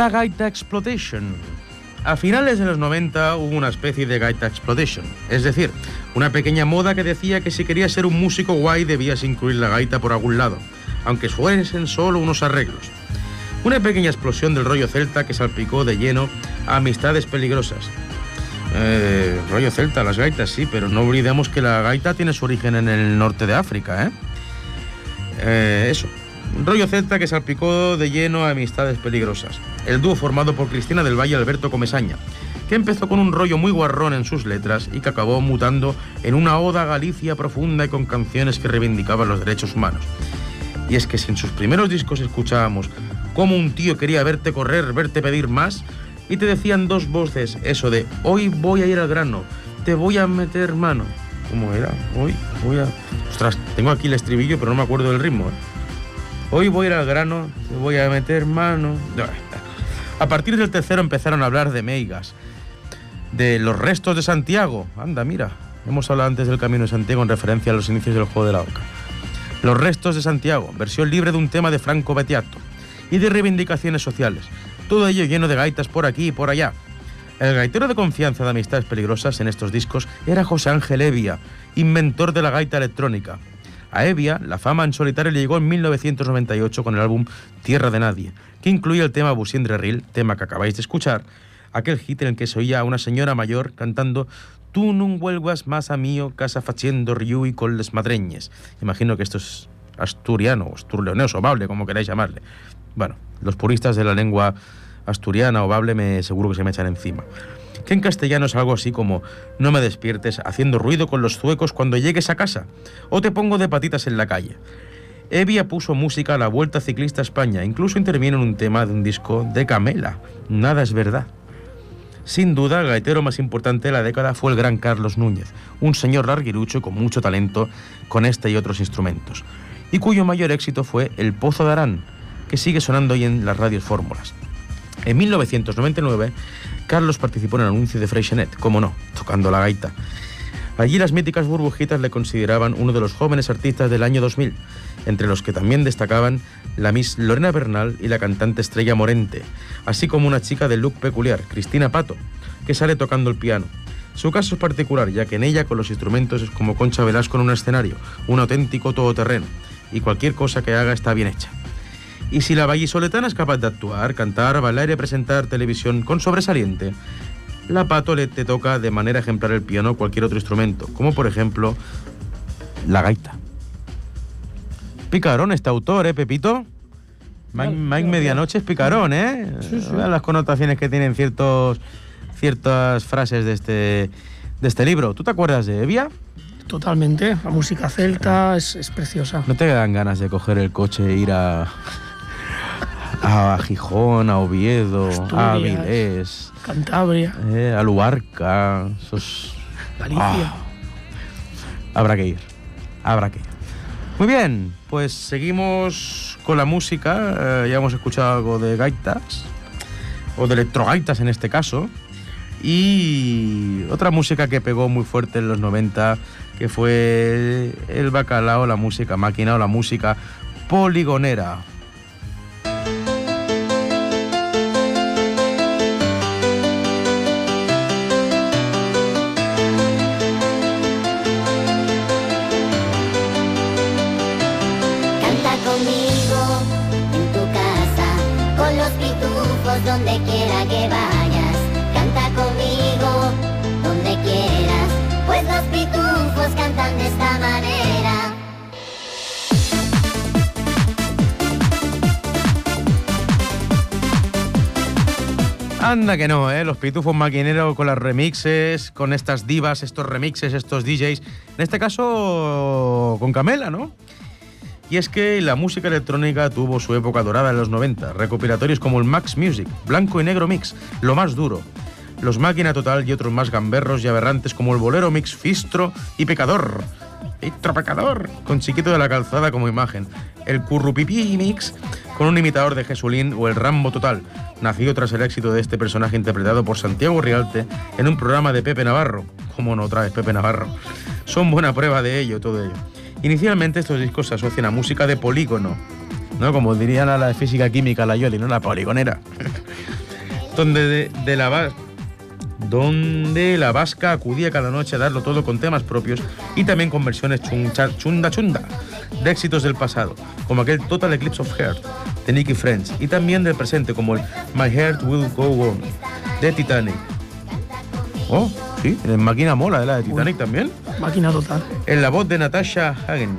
La Gaita Exploitation. A finales de los 90 hubo una especie de Gaita Exploitation, es decir, una pequeña moda que decía que si querías ser un músico guay debías incluir la gaita por algún lado, aunque fuesen solo unos arreglos. Una pequeña explosión del rollo celta que salpicó de lleno a amistades peligrosas. Eh, rollo celta, las gaitas sí, pero no olvidemos que la gaita tiene su origen en el norte de África, ¿eh? eh eso, rollo celta que salpicó de lleno a amistades peligrosas el dúo formado por Cristina del Valle y Alberto Comesaña, que empezó con un rollo muy guarrón en sus letras y que acabó mutando en una oda Galicia profunda y con canciones que reivindicaban los derechos humanos. Y es que si en sus primeros discos escuchábamos cómo un tío quería verte correr, verte pedir más, y te decían dos voces eso de hoy voy a ir al grano, te voy a meter mano. ¿Cómo era? Hoy voy a... Ostras, tengo aquí el estribillo, pero no me acuerdo del ritmo. ¿eh? Hoy voy a ir al grano, te voy a meter mano. A partir del tercero empezaron a hablar de Meigas, de los restos de Santiago. Anda, mira, hemos hablado antes del Camino de Santiago en referencia a los inicios del juego de la Oca. Los restos de Santiago, versión libre de un tema de Franco Bettiato y de reivindicaciones sociales. Todo ello lleno de gaitas por aquí y por allá. El gaitero de confianza de Amistades Peligrosas en estos discos era José Ángel Evia, inventor de la gaita electrónica. A Evia, la fama en solitario le llegó en 1998 con el álbum Tierra de Nadie, que incluía el tema Busiendre Ril, tema que acabáis de escuchar, aquel hit en el que se oía a una señora mayor cantando Tú no vuelvas más a mío casa faciendo riu y con les madreñes. Imagino que esto es asturiano, asturleonés, o bable, como queráis llamarle. Bueno, los puristas de la lengua asturiana o bable me seguro que se me echan encima que en castellano es algo así como no me despiertes haciendo ruido con los zuecos cuando llegues a casa, o te pongo de patitas en la calle. Evia puso música a la Vuelta Ciclista a España, incluso intervino en un tema de un disco de Camela, Nada es verdad. Sin duda, el gaitero más importante de la década fue el gran Carlos Núñez, un señor larguirucho con mucho talento con este y otros instrumentos, y cuyo mayor éxito fue El Pozo de Arán, que sigue sonando hoy en las radios fórmulas. En 1999, Carlos participó en el anuncio de Freixenet, como no, tocando la gaita. Allí las míticas burbujitas le consideraban uno de los jóvenes artistas del año 2000, entre los que también destacaban la Miss Lorena Bernal y la cantante Estrella Morente, así como una chica de look peculiar, Cristina Pato, que sale tocando el piano. Su caso es particular, ya que en ella con los instrumentos es como Concha Velasco en un escenario, un auténtico todoterreno, y cualquier cosa que haga está bien hecha. Y si la vallisoletana es capaz de actuar, cantar, bailar y presentar televisión con sobresaliente, la pato le te toca de manera ejemplar el piano o cualquier otro instrumento, como por ejemplo la gaita. Picarón este autor, ¿eh, Pepito? Mike, Mike Medianoche es picarón, ¿eh? Sí, sí. Las connotaciones que tienen ciertos, ciertas frases de este, de este libro. ¿Tú te acuerdas de Evia? Totalmente. La música celta es, es preciosa. ¿No te dan ganas de coger el coche e ir a, a Gijón, a Oviedo, a. Avilés, Cantabria, eh, a Luarca? Esos... Galicia. Ah. Habrá que ir, habrá que ir. Muy bien, pues seguimos con la música. eh, ya hemos escuchado algo de gaitas, o de electrogaitas en este caso. Y otra música que pegó muy fuerte en los 90, que fue el bacalao, la música máquina o la música poligonera. Donde quiera que vayas. Canta conmigo donde quieras, pues los pitufos cantan de esta manera. Anda que no, ¿eh? Los pitufos maquineros con las remixes, con estas divas, estos remixes, estos DJs. En este caso, con Camela, ¿no? Y es que la música electrónica tuvo su época dorada en los 90. Recopilatorios como el Max Music, Blanco y Negro Mix, Lo Más Duro. Los Máquina Total y otros más gamberros y aberrantes como el Bolero Mix Fistro y Pecador. Fistro Pecador, con Chiquito de la Calzada como imagen. El Currupipi Mix con un imitador de Jesulín o el Rambo Total, nacido tras el éxito de este personaje interpretado por Santiago Rialte en un programa de Pepe Navarro. ¿Cómo no otra vez Pepe Navarro? Son buena prueba de ello, todo ello. Inicialmente estos discos se asocian a música de polígono, ¿no? Como dirían a la de física química, la Yoli, ¿no? La poligonera. donde de, de la donde la vasca acudía cada noche a darlo todo con temas propios y también con versiones chuncha- chunda chunda de éxitos del pasado, como aquel Total Eclipse of Heart de Nicky French y también del presente como el My Heart Will Go On de Titanic. Oh, sí, en máquina mola de la de Titanic también. Máquina total. En la voz de Natasha Hagen.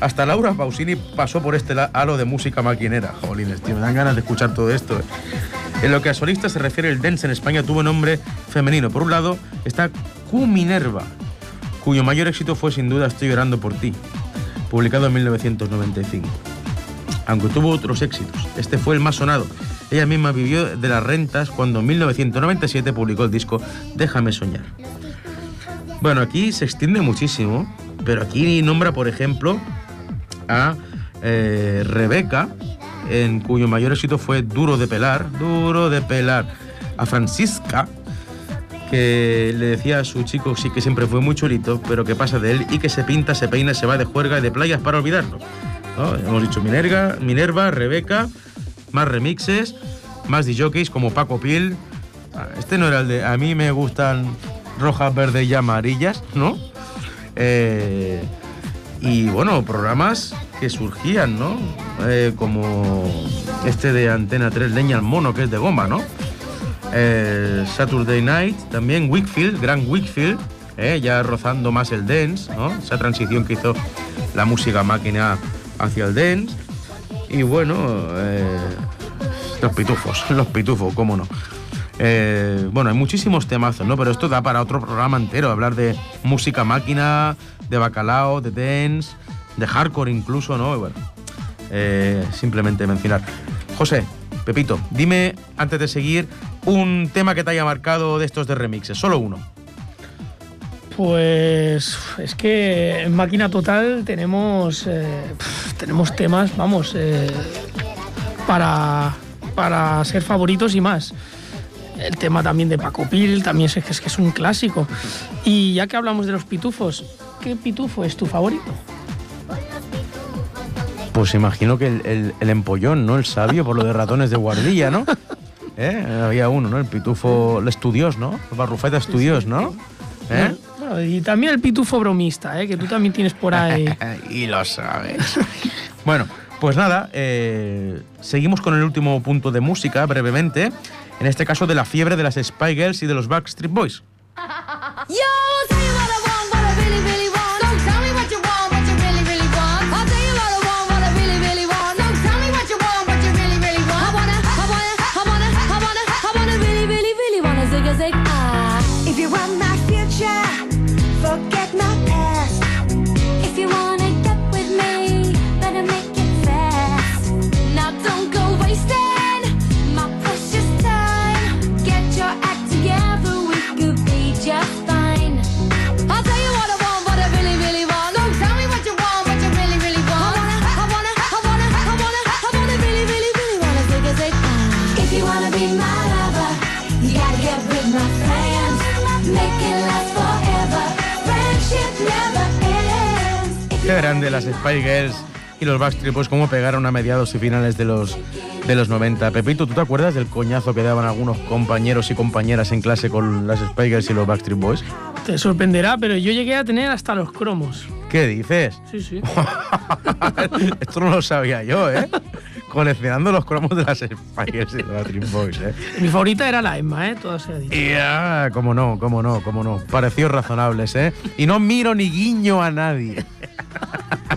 Hasta Laura Pausini pasó por este halo de música maquinera. Jolines, tío, me dan ganas de escuchar todo esto. eh. En lo que a solistas se refiere, el dance en España tuvo nombre femenino. Por un lado está Q Minerva, cuyo mayor éxito fue sin duda Estoy llorando por ti, publicado en 1995. Aunque tuvo otros éxitos, este fue el más sonado. Ella misma vivió de las rentas cuando en 1997 publicó el disco Déjame soñar. Bueno, aquí se extiende muchísimo, pero aquí nombra, por ejemplo, a eh, Rebeca, en cuyo mayor éxito fue Duro de pelar, Duro de pelar, a Francisca, que le decía a su chico sí que siempre fue muy chulito, pero que pasa de él y que se pinta, se peina, se va de juerga y de playas para olvidarlo. Hemos dicho Minerva, Minerva, Rebeca, más remixes, más DJs como Paco Pil. Ah, Este no era el de a mí me gustan rojas, verdes y amarillas, ¿no? Eh, y bueno, programas que surgían, ¿no? Eh, como este de Antena 3, Leña al Mono, que es de goma, ¿no? Eh, Saturday Night, también Wickfield, Gran Wickfield, eh, ya rozando más el dance, ¿no? Esa transición que hizo la música máquina hacia el dance. Y bueno, los pitufos, los pitufos, cómo no. Eh, bueno, hay muchísimos temazos, ¿no? Pero esto da para otro programa entero, hablar de música máquina, de bacalao, de dance, de hardcore incluso, ¿no? Bueno, eh, simplemente mencionar. José, Pepito, dime antes de seguir un tema que te haya marcado de estos de remixes, solo uno. Pues es que en máquina total tenemos, eh, tenemos temas, vamos, para, para ser favoritos y más. el tema también de Paco Pil, también es que es, que es un clásico. Y ya que hablamos de los pitufos, ¿qué pitufo es tu favorito? Pues imagino que el, el- el empollón, ¿no? El sabio por lo de ratones de guardilla, ¿no? ¿Eh? Había uno, ¿no? El pitufo, el estudios, ¿no? El barrufeta estudios, ¿no? ¿Eh? Bueno, y también el pitufo bromista, ¿eh? que tú también tienes por ahí. y lo sabes. bueno, pues nada, eh, seguimos con el último punto de música, brevemente. En este caso de la fiebre de las Spy Girls y de los Backstreet Boys. Grande las Spy Girls y los Backstreet Boys, cómo pegaron a mediados y finales de los, de los 90. Pepito, ¿tú te acuerdas del coñazo que daban algunos compañeros y compañeras en clase con las Spy Girls y los Backstreet Boys? Te sorprenderá, pero yo llegué a tener hasta los cromos. ¿Qué dices? Sí, sí. Esto no lo sabía yo, ¿eh? Coleccionando los cromos de las Spy Girls y los Backstreet Boys, ¿eh? Mi favorita era la Emma, ¿eh? Todo se ha dicho. Y ah, cómo no, cómo no, cómo no. Parecidos razonables, ¿eh? Y no miro ni guiño a nadie.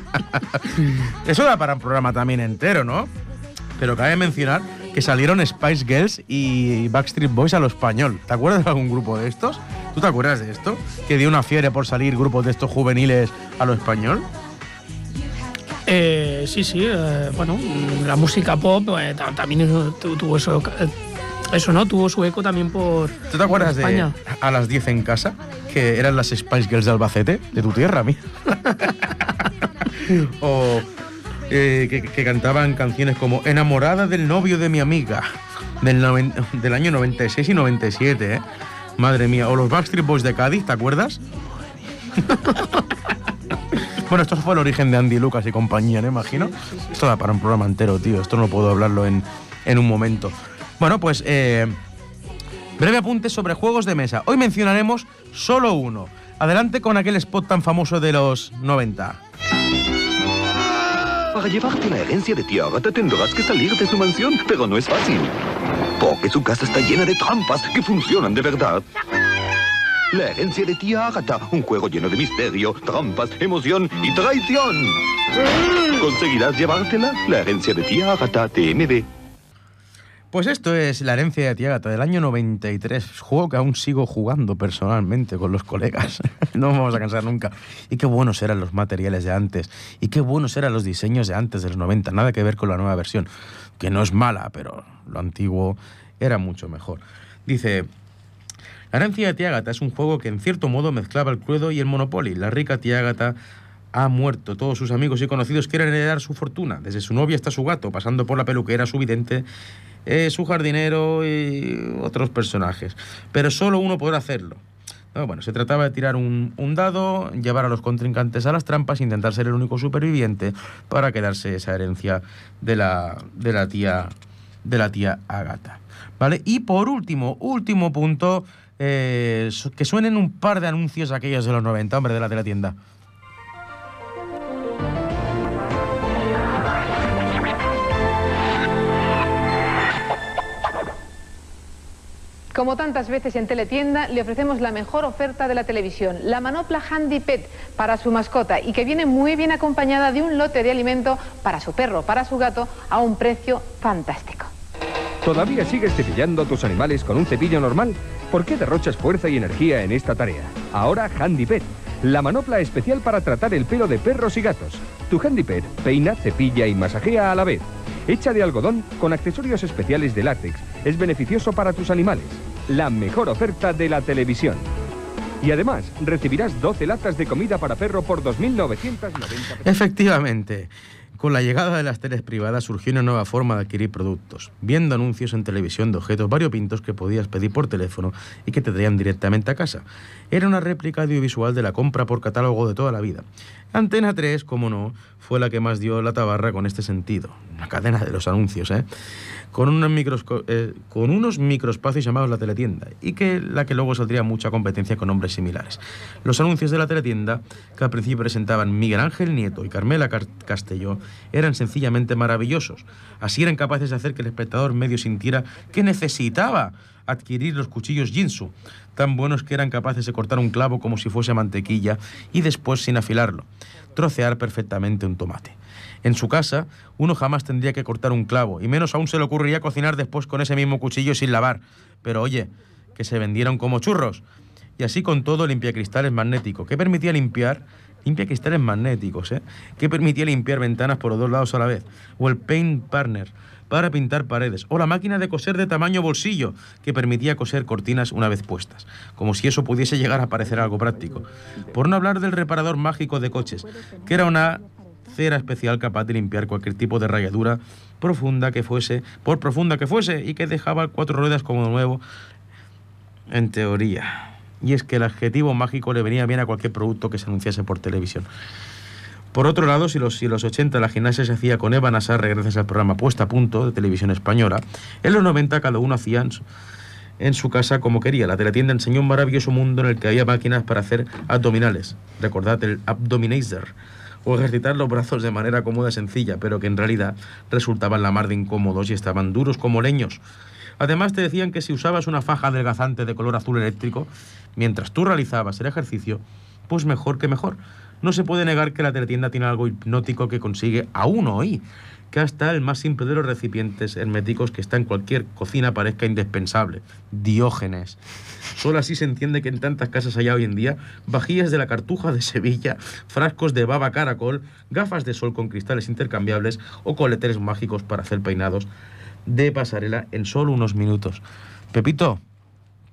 Eso da para un programa también entero, ¿no? Pero cabe mencionar que salieron Spice Girls y Backstreet Boys a lo español. ¿Te acuerdas de algún grupo de estos? ¿Tú te acuerdas de esto? Que dio una fiebre por salir grupos de estos juveniles a lo español. Eh, sí, sí, eh, bueno, la música pop eh, ta- también tuvo eso, eh, eso, ¿no? Tuvo su eco también por ¿Tú te acuerdas de. A las 10 en casa? Que eran las Spice Girls de Albacete, de tu tierra, mía. o eh, que, que cantaban canciones como Enamorada del novio de mi amiga, del, noven- del año 96 y 97, ¿eh? Madre mía. O los Backstreet Boys de Cádiz, ¿te acuerdas? bueno, esto fue el origen de Andy Lucas y compañía, ¿no? Imagino. Esto da para un programa entero, tío. Esto no puedo hablarlo en, en un momento. Bueno, pues eh, Breve apunte sobre juegos de mesa. Hoy mencionaremos solo uno. Adelante con aquel spot tan famoso de los 90. Para llevarte la herencia de tía Agatha tendrás que salir de su mansión, pero no es fácil. Porque su casa está llena de trampas que funcionan de verdad. La herencia de tía Agatha, un juego lleno de misterio, trampas, emoción y traición. ¿Conseguirás llevártela? La herencia de tía Agatha, TMD. Pues esto es La herencia de Tiagata del año 93. Juego que aún sigo jugando personalmente con los colegas. no vamos a cansar nunca. Y qué buenos eran los materiales de antes. Y qué buenos eran los diseños de antes de los 90. Nada que ver con la nueva versión. Que no es mala, pero lo antiguo era mucho mejor. Dice, La herencia de Tiagata es un juego que en cierto modo mezclaba el Cluedo y el Monopoly. La rica Tiagata ha muerto. Todos sus amigos y conocidos quieren heredar su fortuna. Desde su novia hasta su gato, pasando por la peluquera, su vidente, eh, su jardinero y otros personajes. Pero solo uno podrá hacerlo. No, bueno, se trataba de tirar un, un dado, llevar a los contrincantes a las trampas, intentar ser el único superviviente para quedarse esa herencia de la, de la tía de la tía Agata. ¿Vale? Y por último, último punto, eh, que suenen un par de anuncios aquellos de los 90, hombre, de la teletienda. Como tantas veces en Teletienda, le ofrecemos la mejor oferta de la televisión, la manopla Handy Pet para su mascota y que viene muy bien acompañada de un lote de alimento para su perro, para su gato, a un precio fantástico. ¿Todavía sigues cepillando a tus animales con un cepillo normal? ¿Por qué derrochas fuerza y energía en esta tarea? Ahora Handy Pet, la manopla especial para tratar el pelo de perros y gatos. Tu Handy Pet peina, cepilla y masajea a la vez. Hecha de algodón con accesorios especiales de látex, es beneficioso para tus animales. La mejor oferta de la televisión. Y además, recibirás 12 latas de comida para perro por 2.990 pesos. Efectivamente. Con la llegada de las teles privadas surgió una nueva forma de adquirir productos, viendo anuncios en televisión de objetos variopintos que podías pedir por teléfono y que te traían directamente a casa. Era una réplica audiovisual de la compra por catálogo de toda la vida. Antena 3, como no, fue la que más dio la tabarra con este sentido. La cadena de los anuncios, ¿eh? Con eh, unos microespacios llamados la teletienda y que la que luego saldría mucha competencia con nombres similares. Los anuncios de la teletienda, que al principio presentaban Miguel Ángel Nieto y Carmela Car- Castelló, eran sencillamente maravillosos. Así eran capaces de hacer que el espectador medio sintiera que necesitaba adquirir los cuchillos Jinsu, tan buenos que eran capaces de cortar un clavo como si fuese mantequilla y después, sin afilarlo, trocear perfectamente un tomate. En su casa, uno jamás tendría que cortar un clavo, y menos aún se le ocurriría cocinar después con ese mismo cuchillo sin lavar. Pero oye, que se vendieron como churros. Y así con todo limpiacristales magnético, que permitía limpiar, limpiacristales magnéticos, ¿eh? que permitía limpiar ventanas por los dos lados a la vez. O el Paint Partner, para pintar paredes. O la máquina de coser de tamaño bolsillo, que permitía coser cortinas una vez puestas. Como si eso pudiese llegar a parecer algo práctico. Por no hablar del reparador mágico de coches, que era una cera especial capaz de limpiar cualquier tipo de rayadura profunda que fuese, por profunda que fuese, y que dejaba cuatro ruedas como nuevo, en teoría. Y es que el adjetivo mágico le venía bien a cualquier producto que se anunciase por televisión. Por otro lado, si los, si los 80 la gimnasia se hacía con Eva Nassarre gracias al programa Puesta a Punto de televisión española, en los 90 cada uno hacía en su, casa como quería. La teletienda enseñó un maravilloso mundo en el que había máquinas para hacer abdominales. Recordad el abdominator. O ejercitar los brazos de manera cómoda y sencilla, pero que en realidad resultaban la mar de incómodos y estaban duros como leños. Además te decían que si usabas una faja adelgazante de color azul eléctrico, mientras tú realizabas el ejercicio, pues mejor que mejor. No se puede negar que la teletienda tiene algo hipnótico que consigue aún hoy, que hasta el más simple de los recipientes herméticos que está en cualquier cocina parezca indispensable. Diógenes. Solo así se entiende que en tantas casas allá hoy en día, vajillas de la Cartuja de Sevilla, frascos de baba caracol, gafas de sol con cristales intercambiables o coleteres mágicos para hacer peinados de pasarela en solo unos minutos. Pepito,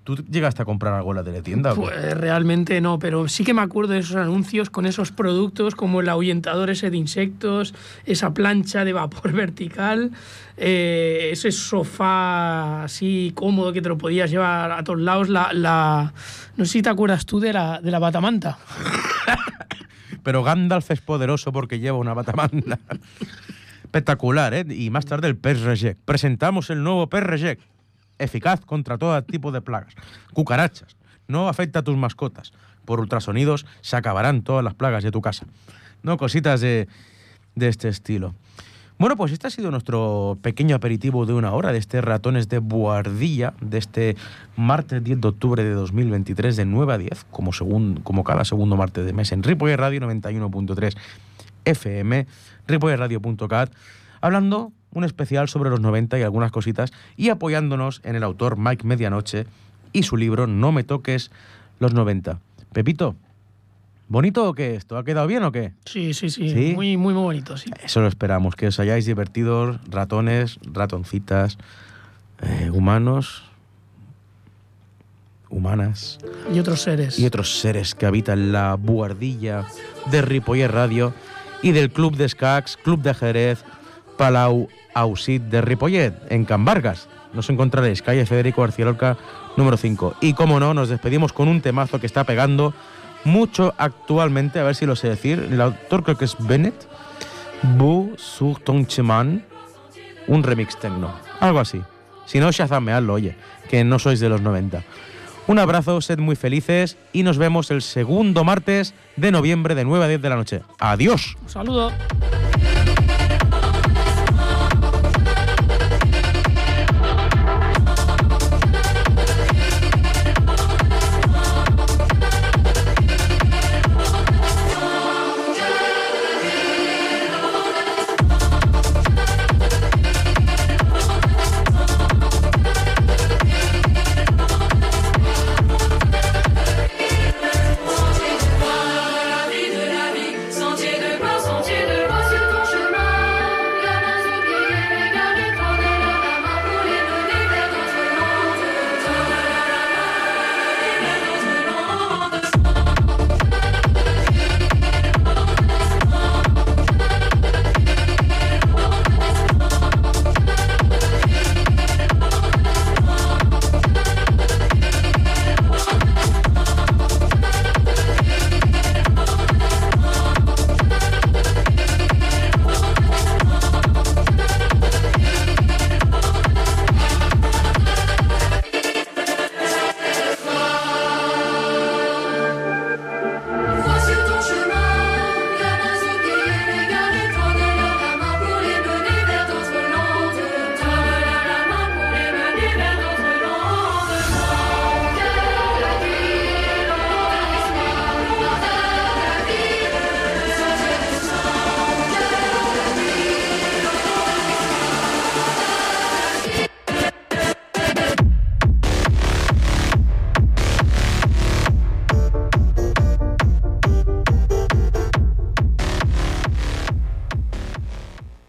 ¿tú llegaste a comprar algo en la teletienda? Pues realmente no, pero sí que me acuerdo de esos anuncios con esos productos como el ahuyentador ese de insectos, esa plancha de vapor vertical, eh, ese sofá así cómodo que te lo podías llevar a todos lados, la, la- no sé si te acuerdas tú de la, de la batamanta. Pero Gandalf es poderoso porque lleva una batamanda. Espectacular, ¿eh? Y más tarde el pez reject. Presentamos el nuevo pez reject. Eficaz contra todo tipo de plagas. Cucarachas. No afecta a tus mascotas. Por ultrasonidos se acabarán todas las plagas de tu casa. No cositas de, de este estilo. Bueno, pues este ha sido nuestro pequeño aperitivo de una hora de este Ratones de Buardilla, de este martes 10 de octubre de 2023, de 9 a 10, como, segun- como cada segundo martes de mes, en Ripoller Radio 91.3 FM, ripollerradio.cat, hablando un especial sobre los 90 y algunas cositas, y apoyándonos en el autor Mike Medianoche y su libro No me toques los 90. Pepito, ¿bonito o qué? ¿Esto ha quedado bien o qué? Sí, sí, sí, ¿Sí? Muy, muy, muy bonito, sí. Eso lo esperamos, que os hayáis divertido, ratones, ratoncitas, eh, humanos, humanas Y otros seres. y otros seres que habitan la buhardilla de Ripoller Radio y del Club de Escacs, Club de Ajedrez, Palau Ausit de Ripollet, en Can Vargas. Nos encontraréis, calle Federico García Lorca, número 5. Y como no, nos despedimos con un temazo que está pegando mucho actualmente, a ver si lo sé decir. El autor creo que es Bennett. Bu chemin. Un remix tecno. Algo así. Si no, shazameadlo, oye, que no sois de los 90. Un abrazo, sed muy felices y nos vemos el segundo martes de noviembre de 9 a 10 de la noche. Adiós. Un saludo.